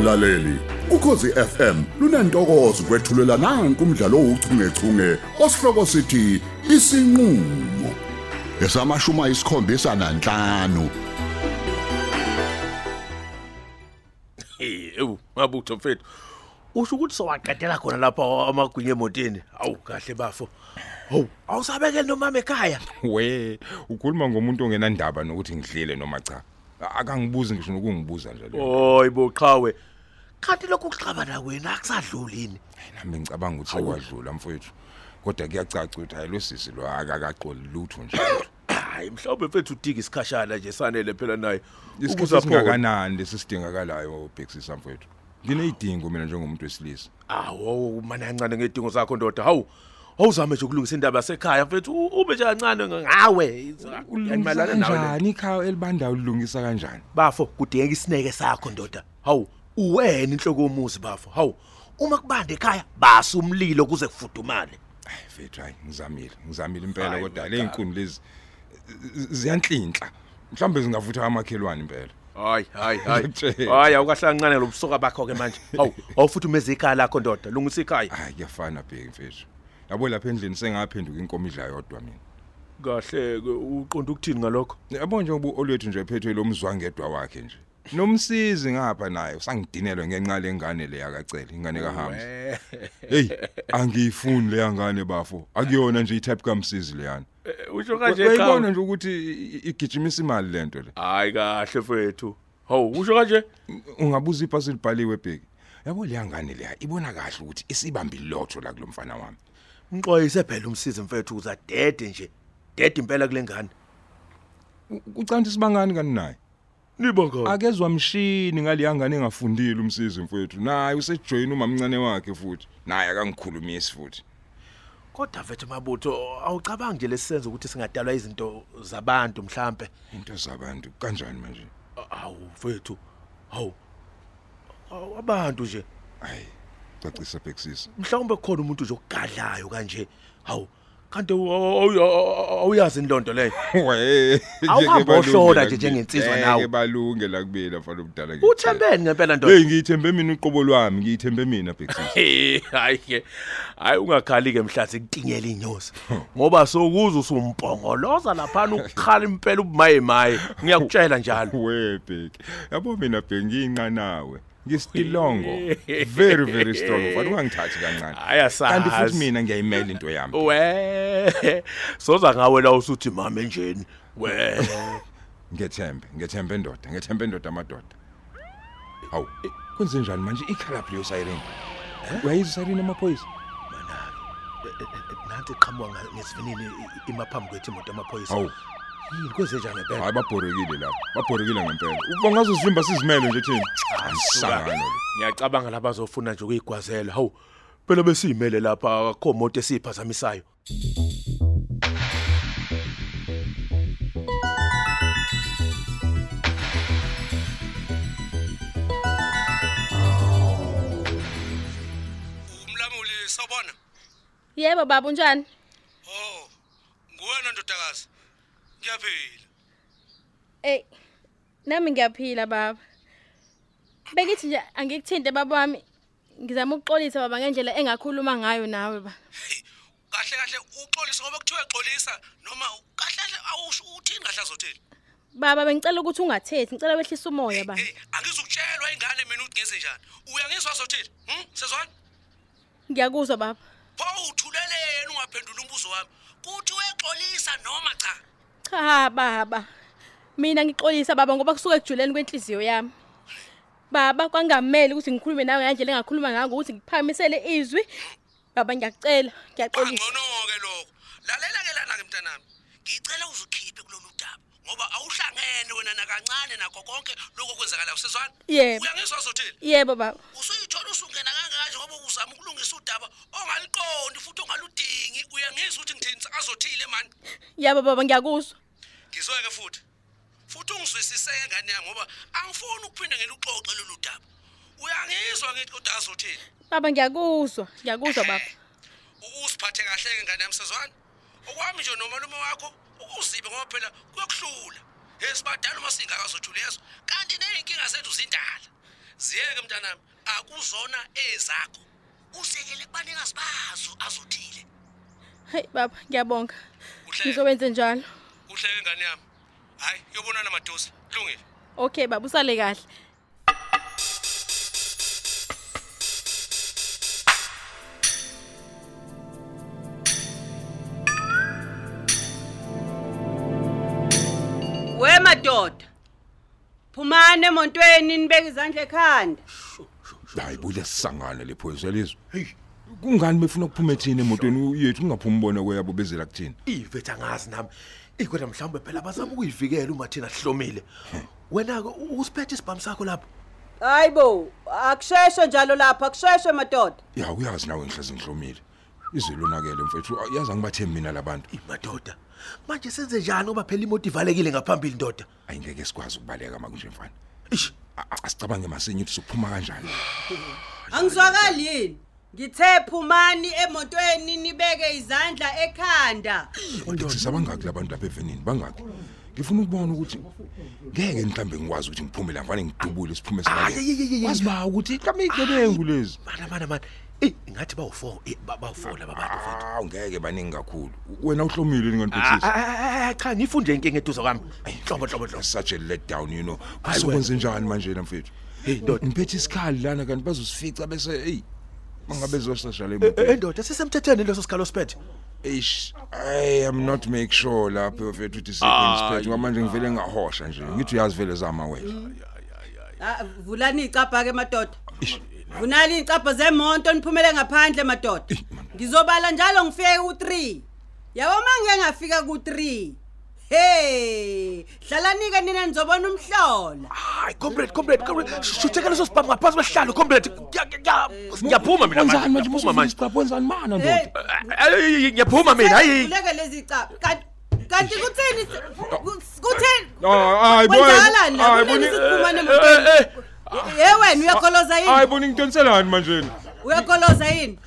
mlaleli ukhosi FM lunantokozo kwethulela nanku umdlalo ouchungechunge osihloko sithi isinqulo esamashuma isikhombisa nanhlanu Hey, ewu, ngabutho mfethu. Usho ukuthi sowaqedela khona lapha amagwinya emotini. Awu, kahle bafo. Hawu, awusabekele nomama ekhaya. we ukhuluma ngomuntu ongenandaba nokuthi ngidlile noma cha akangibuzi ngisho nokungibuza nje le Hoy boqhawe. Kanti lokhu kuxabana wena akusadluli yini? nami ngicabanga ukuthi sekwadlula mfowethu kodwa kuyacaca ukuthi hayi lo sisi lo akakaqoli lutho nje Hayi, mhlawumbe mfethu udika isikhashana nje sanele phela naye. isikhathi singakanani lesisidingakalayo bhekisisa mfowethu ngineyidingo mina njengomuntu wesilisa Awu, mana kancane ngedingo zakho ndoda. Hawu. Awuzame nje ukulungisa indaba yasekhaya mfethu u- ube nje kancane ngawe. ulungisa nawe le. kanjani ikhaya elibandayo lilungisa kanjani Bafo kudingeka isineke sakho ndoda. Hawu, uwena inhloko yomuzi bafo. Hawu, uma kubanda ekhaya basa umlilo kuze kufudumale. hayi mfethu hayi ngizamile ngizamile impela Hayi, kodwa madala. le inkuni lezi z- ziyantlinhla mhlawumbe zingavutha amakhelwane impela Hayi, hayi, hayi. Ngiyakutshela. Hayi, awukahlangane lo busoka bakho ke manje. Hawu, awufuthi umeze ikhaya lakho ndoda, lungisa ikhaya. hayi kuyafana bheki mfethu yabo lapha endlini sengaphenduka inkomo idla yodwa mina Kahle ke uqonda ukuthini ngalokho? yabo nje ubu olethu nje phethwe lo mzwangedwa wakhe nje nomsizi ngapha naye usangidinelwe ngenxa lengane le yakacela ingane kaHamza hey angiyifuni le ngane bafo akuyona nje itype kamsizi leyana Usho kanje uyayibona ekhaya. nje ukuthi igijimisa imali lento le Hayi kahle mfethu. Hawu, usho kanje? ungabuza ipasi libhaliwe bheki yabo le ngane leya ibona kahle ukuthi isibambi lotho la kulomfana wami Mxwayise phela umsizi mfethu uza dede nje. Dede impela kulengane. ucanti sibangani kani naye Niba ngani? akezwa mshini ngale ngane engafundile umsizi mfethu naye usejoin umamncane wakhe futhi naye akangikhulumisi futhi Kodwa mfethu mabutho awucabangi nje lesisenzo ukuthi singadalwa izinto zabantu mhlambe. into zabantu kanjani manje Awu mfethu. Hawu. Awu abantu nje. hayi cacisa bhekisisa mhlawumbe khona umuntu nje ogadlayo kanje hawu kanti awu- awu- awu- awuyazi indondo leyo? We Awuhambe ohlola nje njengensizwa nawe. ke balunge la kubila mfana omdala ngithi. uthembeni ngempela ndoda. Hey ngiyithembe mina uqobo lwami ngiyithembe mina bhekisisa Hey, hayi ke hayi ungakhali ke mhlathi kutinyela inyosi. Ngoba sokuza usumpongoloza lapha ukukhala impela ubumaye maye. Ngiyakutshela njalo. We bheki yabo mina bheki ngiyinqanawe. Ngistilongo very very strong. Mfana ungangithathi kancane. Ayasazi kanti futhi mina ngiyayimela into yami. We soza ngawe la usuthi mama enjeni we. Ngethembe ngethembe endoda ngethembe endoda amadoda. Hawu kwenze njani manje? Ikhala leyo siren uyayizwa siren amaphoyisa nanti qhamuka ngesivinini imaphambi kwethu imoto amaphoyisa hawu. Yini kwenze njani ngempela hayi babhorekile lapha babhorekile ngempela. Bangazo sivimba sizimele nje thina. Asisangano ngiyacabanga laba bazofuna nje ukuyigwazela. Hawu phela besiyimele lapha. Akho moto esiphazamisayo umlamuli sawubona. Yebo baba unjani? Ngiyaphila Ey. Nami ngiyaphila baba. Bekithi nje angikuthinte baba wami. Ngizama ukuxolisa baba ngendlela engakhuluma ngayo nawe ba. hey kahle kahle uxolisa ngoba kuthiwa exolisa noma kahle kahle awusho uthini kahle azothini Baba bengicela ukuthi ungathethi, ngicela wehlisa umoya ba. hey angizukutshelwa ingane mina ukuthi ngenze njani uyangizwa azothini hm sezwana Ngiyakuzwa baba. pho uthuleleni ungaphendula umbuzo wami kuthi wexolisa noma cha Cha baba. Mina ngixolisa baba ngoba kusuka ejuleni kwenhliziyo yami. Baba kwangameli ukuthi ngikhulume nawe ngendlela engakhuluma ngayo ukuthi ngikuphakamisele izwi. Baba ngiyakucela, ngiyaxolisa. angcono ke lokho lalela ke lana ke mntanami ngicela uzukhiphe kulolu daba ngoba awuhlangene wena nakancane nakho konke lokho kwenzakala usezwana Yebo. uyangizwa azothini Yebo baba. usuyithola usungena kanganje ngoba uzama ukulungisa udaba ongaliqondi futhi ongaludingi uyangizwa ukuthi ngithini azothile mani Yebo baba ngiyakuzwa. Ngizweke futhi. Futhi ungizwisiseke ngane yami ngoba angifuni ukuphinda ngeluxoxe lolu daba. Uyangizwa ngithi kodwa azothini? Baba ngiyakuzwa, ngiyakuzwa baba. usiphathe kahle ke ngane yami sezwana okwami nje nomalume wakho ukuzibe ngoba phela kuyokuhlula. Esibadala uma singakazothula yeso kanti neyinkinga zethu zindala. Ziyeke mntanami akuzona ezakho. Usekele kubanikazi bazo azothile. Hey baba, ngiyabonga. Kuhle. Ngizowenza njalo. Kuhleke ngane yami? Hayi yobonana madosi. Kulungile. Okay baba, usale kahle. We madoda. Phumani emontweni nibeke izandla ekhanda. hayi bule sisangane lephoyisa lizwe hey. Kungani befuna ukuphuma ethini emotweni? Yethu ungaphuma ubone kweyabo bezela kuthini? Ivethu angazi nami. Ikwena mhlawumbe phela bazama ukuyivikela uma thina sihlomile. Wena-ke usiphethe isibhamu sakho lapho? Hayibo, akusheshwe njalo lapha, akusheshwe madoda. ya uyazi nawe ngihlezi ngihlomile. Izwe lonakele mfethu yazi angibathembi mina labantu imadoda manje senze njani ngoba phela imoto ivalekile ngaphambili ndoda? Ayingeke sikwazi ukubaleka makunje mfana. Ish A- a- asicabange masinye ukuthi sokuphuma kanjani. Angizwakali yini? Ngithe phumani emontweni nibeke izandla ekhanda. kodwa sabangaki labantu lapha evenini bangaki. Ngifuna ukubona ukuthi ngeke mhlambe ngikwazi ukuthi ngiphume la mfana ngidubule siphume Ay, ay, ay, ay, ay. wazi ba ukuthi mhlambe igebengu lezi. mana mana mana. Eyi ingathi bawu-four eh, ba- bawu-four laba bantu mfethu Ah, ngeke baningi kakhulu. Wena uhlomile Ah, ningandiphephisa ah, ah, cha ngifunde inkinga eduze kwami. Hlobo hlobo hlobo such a let down you know. Hayi, kusokwenze njani manje la mfethu? Hey, ndoda. ngiphethe isikhali lana kanti bazosifica bese hey mangabe zosasha le Eh, moto eh, ndoda sisemthethweni leso sikhalo siphethe eish i am not make sure lapho mfethu ukuthi sikho Hayi. isiphethe ngoba manje ngivele ngahosha nje ngithi uyazi vele zama wena Ah, vulani icapha ke madoda. Vunali icapha zemonto niphumele ngaphandle madoda. Ngizobala njalo ngifike ku3. Yabo mangeke ngafika ku3. Hey, hlalani ke nina nizobona umhlola. hayi comrade comrade comrade shutheka leso sibhamu ngaphansi kwesihlalo comrade Ngiya- ngiya- ngiyaphuma mina manje wenzani manje ngiyaphuma manje isiqapho wenzani mana Hey, ndoda Ay, ay, ay, ngiyaphuma mina hayi Kuleke lezi capha. Kanti kanti kuthini? Kuthini? Ah, hayi Kwenzakalani la? hayi Kunini boni siphuma Eh, nemotweni? eh, Ye wena uyakoloza hayi yini? boni ngidonselani manje Uyakoloza yini?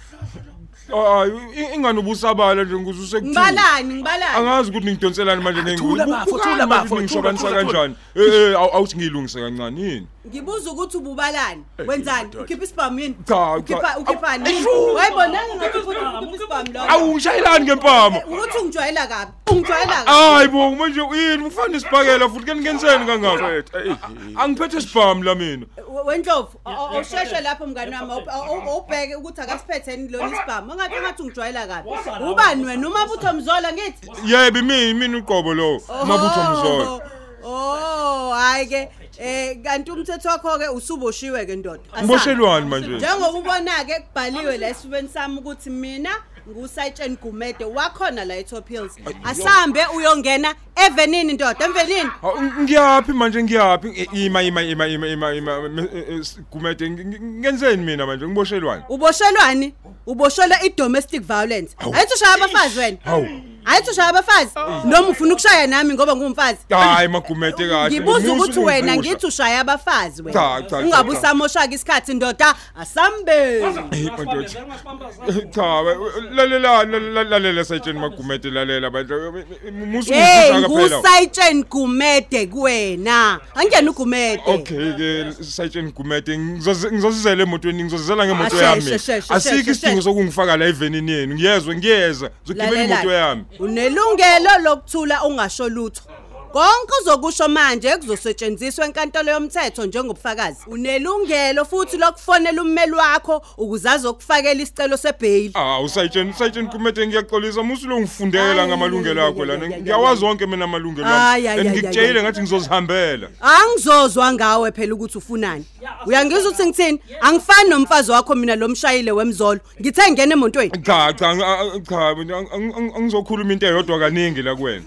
Hayi ingani ubusabala nje nguze usekuthini Ngibalani, ngibalani. angazi ukuthi ngidonselani manje Thula bafo, thula bafo, nengishobanisa thula, thula, kanjani? Eh eh awu- awuthi ngiyilungise kancane yini? Ngibuza ukuthi ububalani. Wenzani? Ukhipha isibhamu yini? Ukhipha ukhiphani? Awu, Wayibona ngathi ukuthi ukhipha isibhamu lo. awu ngishayelani ngempama Ukuthi ungijwayela kabi. Ungijwayela kabi. hayi bo manje yini ufana isibhakela futhi ke ningenzeni kangaka angiphethe isibhamu la mina Wendlovu, awusheshwe lapho mngani wami awub- awu- awubheke ukuthi akasiphetheni lona isibhamu. Engathi engathi ungijwayela kabi. Ubani wena? Umabutho mzola ngithi? yebo mina mina uqobo lo mabutho mzolo Oh, hayi ke eh kanti umthetho wakho ke usuboshiwe ke ndoda. Asabe. ngiboshelwani manje Njengoba ubona ke kubhaliwe la esifubeni sami ukuthi mina ngusayitsheni Gumede wakhona la eTop Hills. Asambe uyongena evenini ndoda, emvenini. Hawu, ngiyaphi manje ngiyaphi I- ima ima ima ima ima ima me- eh, eh, s- gumede ngi- ngi- ngenzeni mina manje ngiboshelwani Uboshelwani? Uboshelwa i-domestic violence. Ayithi ushaya abafazi wena. Hawu. Ayithi ushaya abafazi? Noma ufuna ukushaya nami ngoba ngumfazi? hayi magumede kahle Ngibuza Musu ukuthi wena ungivusha. ngithi ushaya abafazi Cha, cha, wena. cha, Ungabe cha. usamoshaka isikhathi ndoda, asambe. Hey, madoda. cha we- we- lalela lalela sayitsheni magumede lalela manje musu Hey, ungivusha phela ngusayitsheni Gumede kuwena. Angiyena uGumede. Okay ke sayitsheni gumede ngizosizela emotweni ngizozela ngemoto Ah, yami. sheshe, isidingo sokungifaka la evenini yenu. Ngiyezwe ngiyeza ngizogibela imoto yami. Unelungelo lokuthula ungasho lutho. Konke uzokusho manje kuzosetshenziswa enkantolo yomthetho njengobufakazi. Unelungelo futhi lokufonela ummeli wakho ukuze azokufakela isicelo sebail. Ah usayitsheni usayitsheni gumede ngiyaxolisa musu lo ngifundela Ay, ngamalungelo ay, akho ay, lana ay, ay, ngiyawazi wonke mina amalungelo Ay, ay, ami ay, and ay, ngikutshayile ay. ngathi ngizozihambela Angizozwa ngawe phela ukuthi ufunani. Uyangizwa ukuthi ngithini? Angifani nomfazi wakho mina lomshayile wemzolo. Ngithe ngene emontweni. cha cha ang- ang- cha ang- ang- ang- angizokhuluma into eyodwa kaningi la kuwena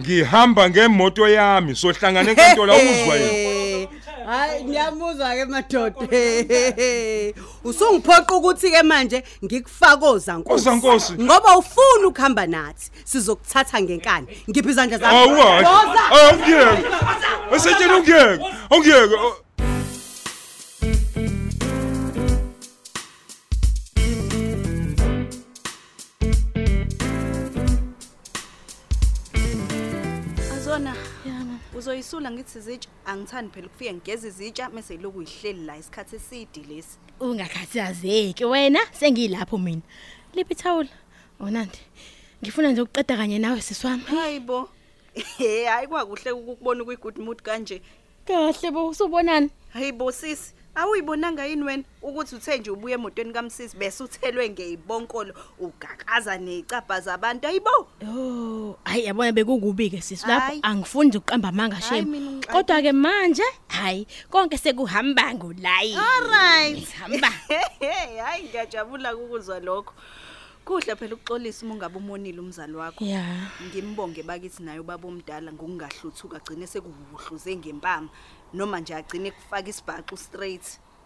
ngihamba ngemoto yami sohlangana enkantolo awuzwa yini Hayi ngiyamuzwa ke madoda. Usungiphoqa ukuthi ke manje ngikufakoza nkosi. Koza, Nkosi. Ngoba ufuna ukuhamba nathi. Sizokuthatha ngenkani. Ngiphi izandla zakho? awu hayi Doza. awungiyeke asayitsheni ungiyeke ungiyeke uzoyisula ngithi zitsha angithandi phela ukufika ngigeze izitsha mase iloku ihleli la isikhathi eside lesi Ungakhathazeki wena sengilapho mina. Liphi thawula? Onandi. Ngifuna nje ukuqeda kanye nawe siswami. hayibo he hayi kwakuhle ukubona ukwi-good mood kanje Kahle bo usubonani? hayibo sisi awuyibonanga yini wena ukuthi uthe nje ubuye emotweni kamsisi bese uthelwe ngeyibonkolo ugakaza necabha zabantu hayibo Oh, hayi yabona bekukubi ke sisi lapho Hayi. angifundi ukuqamba amanga Hayi, shem. mina ungixaki- Kodwa ke manje hayi konke sekuhamba ngolayi. alright Hamba. hayi ngiyajabula ukuzwa lokho kuhle phela ukuxolisa uma ungabe umonile umzali wakho Yeah. ngimbonge bakithi naye ubaba omdala ngokungahluthuka agcine sekuhuhluze ngempama noma nje agcine kufaka isibhaxu straight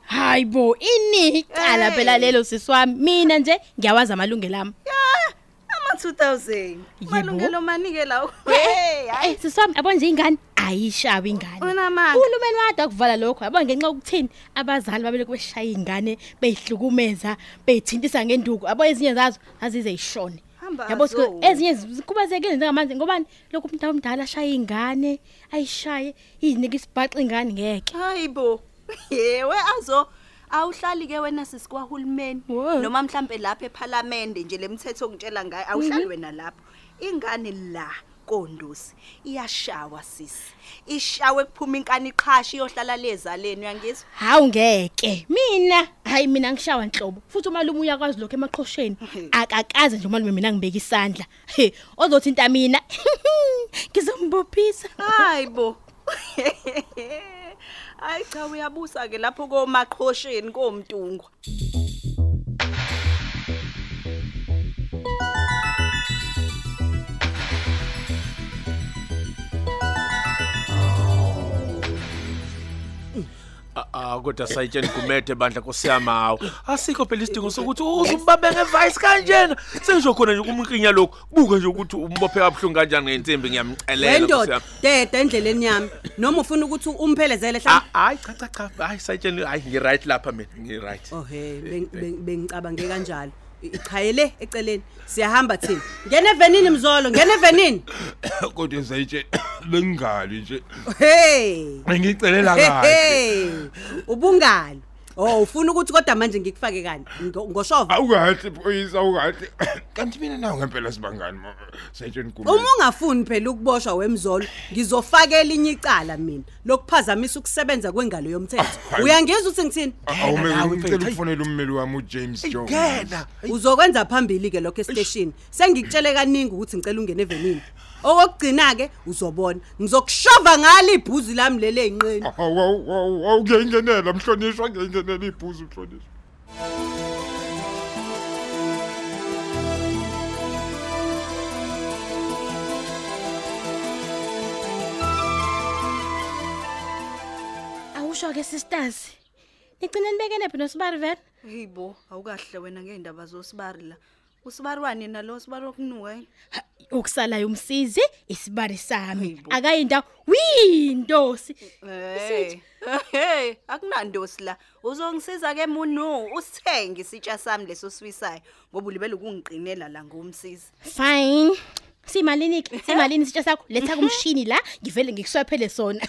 Hayibo inicala Hey. phela lelo siswami. Mina nje ngiyawazi amalungelo ami. ya ama 2000 Yebo. malungelo manike lawo hey hayi Eh siswami yabo nje ingane ayishawa ingane. unamanga Uhulumeni wade akuvala lokho yabo ngenxa yokuthini abazali babeleke beshaya ingane beyihlukumeza beyithintisa ngenduku yabo ezinye zazo azize ishone Hamba yabo azo. sike- ezinye zikhubazekile njengamanje ngobani lokhu umuntu omdala ashaya ingane ayishaye izinike isibhaxa ingane ngeke. Hayibo yewe azo awuhlali ke wena sisikwahulumeni. Wo. noma mhlambe lapha eParliament nje lemithetho okutshela ngayo awuhlali wena lapho. Ingane la kondosi iyashawa sisi ishawe kuphuma inkani iqhashi iyohlala lezaleni uyangizwa? Hawu ngeke. Mina hayi mina ngishawa inhlobo futhi umalume uyakwazi lokho emaqhosheni akakaze nje umalume mina ngibeka isandla. He ozothinta mina? Ngizombophisa hayibo hayi cha uyabusa ke lapho komaqhosheni komntungwa Ah, ah kodwa sayitsheni kumede bandla nkosiyamawo asikho phela isidingo sokuthi uzumbambe ngevice kanjena? Sengisho khona nje kumqinya lokho buka nje ukuthi umbophe kabhlungu kanjani ngensimbi ngiyamcelela wendoda deda endleleni yami. Noma ufuna ukuthi umphelezele Ah, hla hayi cha cha cha. Hayi sayitsheni hayi ngi-right lapha mina ngi-right. Oh he beng- beng- bengicabange kanjalo. I- ichayele eceleni. Siyahamba thina. Ngene evenini mzolo ngene evenini. Kodwa zayitshe bengali nje. Hey. Ngicelela kahle. Hey, ubungalo oh ufuna ukuthi kodwa manje ngikufake kani? Ngo- ngoshova? Awukahle phoyisa awukahle. Kanti mina nawe ngempela sibangani mama. Sayitsheni kume uma ungafuni phela ukuboshwa wemzolo ngizofakela inye icala mina. Lokuphazamisa ukusebenza kwengalo yomthetho. Uyangizwa ukuthi ngithini? Awume nawe ngicela mfethu, ukufonela ummeli wami uJames Jones. Ngena uzokwenza phambili ke lokho estation sengikutshele kaningi ukuthi ngicela ungene evenini. Okugcina ke uzobona. Ngizokushova ngalo ibhuzi lami lele enqeni awu awu awu awu kuyangenela mhlonishwa kuyangenela ibhuzu mhlonishwa. Awusho ke sisters nigcina nibekene phi nosibari vele Hayibo, awukahle wena ngeindaba zosibari la. Usibari wani nalo sibari okunuka yini? Ha, ukusalayo umsizi isibari sami Hayibo. akayindawo windosi Hey. Hey, akunandosi la. Uzongisiza ke munu, usithenge isitsha sami leso siwisayo ngoba ulibele ukungiqinela la ngomsizi. fine simalini ke simalini isitsha sakho letha kumshini la ngivele ngikuswaphele sona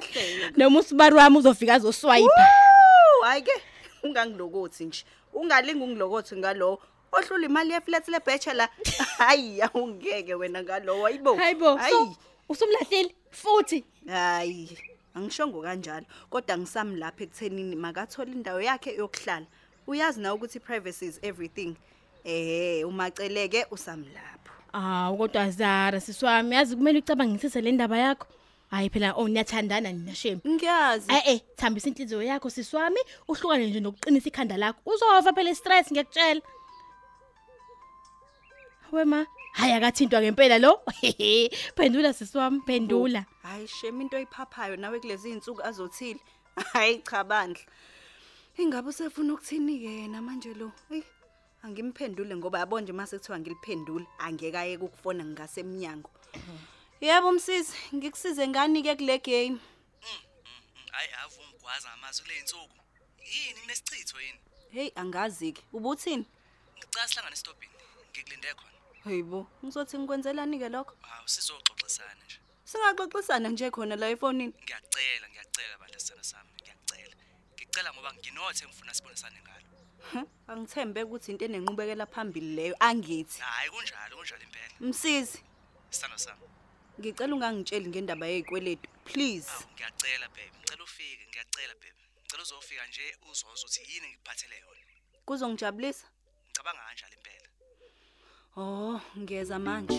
Kahle. noma usibari wami uzofika azoswipe Woo, hayi ke ungangilokothi nje. Ungalingi ungilokothi ngalo. Ohlula imali yeflat le bachelor. Hayi, awungeke wena ngalo. Hayibo. hayibo so usumlahlile futhi Hayi, angishongo kanjalo, kodwa ngisami lapha ekuthenini makathola indawo yakhe yokuhlala. Uyazi na ukuthi privacy is everything. Eh, umaceleke usami lapho. Ah, kodwa Zara siswami yazi kumele ucabangisise le ndaba yakho. Hayi phela oh niyathandana nina shem. Ngiyazi. Eh eh, thambisa inhliziyo yakho siswami, uhlukane nje nokuqinisa ikhanda lakho. Uzova phela stress ngiyakutshela. Wema, hayi akathintwa ngempela lo. Phendula siswami, phendula. Hayi shema into oyiphaphayo nawe kulezi insuku azothile. Hayi cha bandla. Ingabe usefuna ukuthini ke yena manje lo? Ey, angimphendule ngoba yabo nje mase kuthiwa ngiliphendule, angeke aye ukufona ngasemnyango. Yebo msisi, ngikusize ngani ke kule game? hayi ave ungigwaza ngamazwi kule insuku yini kunesichitho yini Hey, angazi ke. Ubuthini? ngicela sihlangane esitobhini ngikulinde khona Hayibo, ngizothi ngikwenzelani ke lokho? hawu sizoxoxisana nje Singaxoxisana nje khona la efonini. ngiyacela ngiyacela bandla sithando sami ngiyacela ngicela ngoba nginothe ngifuna sibonisane ngalo Huh? Angithembe ukuthi into enenqubekela phambili leyo angithi. hayi kunjalo kunjalo impela Msisi, sithando sami ngicela ungangitsheli ngendaba yezikweletu, please. hawu ngiyacela babe ngicela ufike ngiyacela babe ngicela uzofika nje uzozwa ukuthi yini ngikuphathele yona Kuzongijabulisa? ngicabanga kanjalo impela Oh, ngiyeza manje.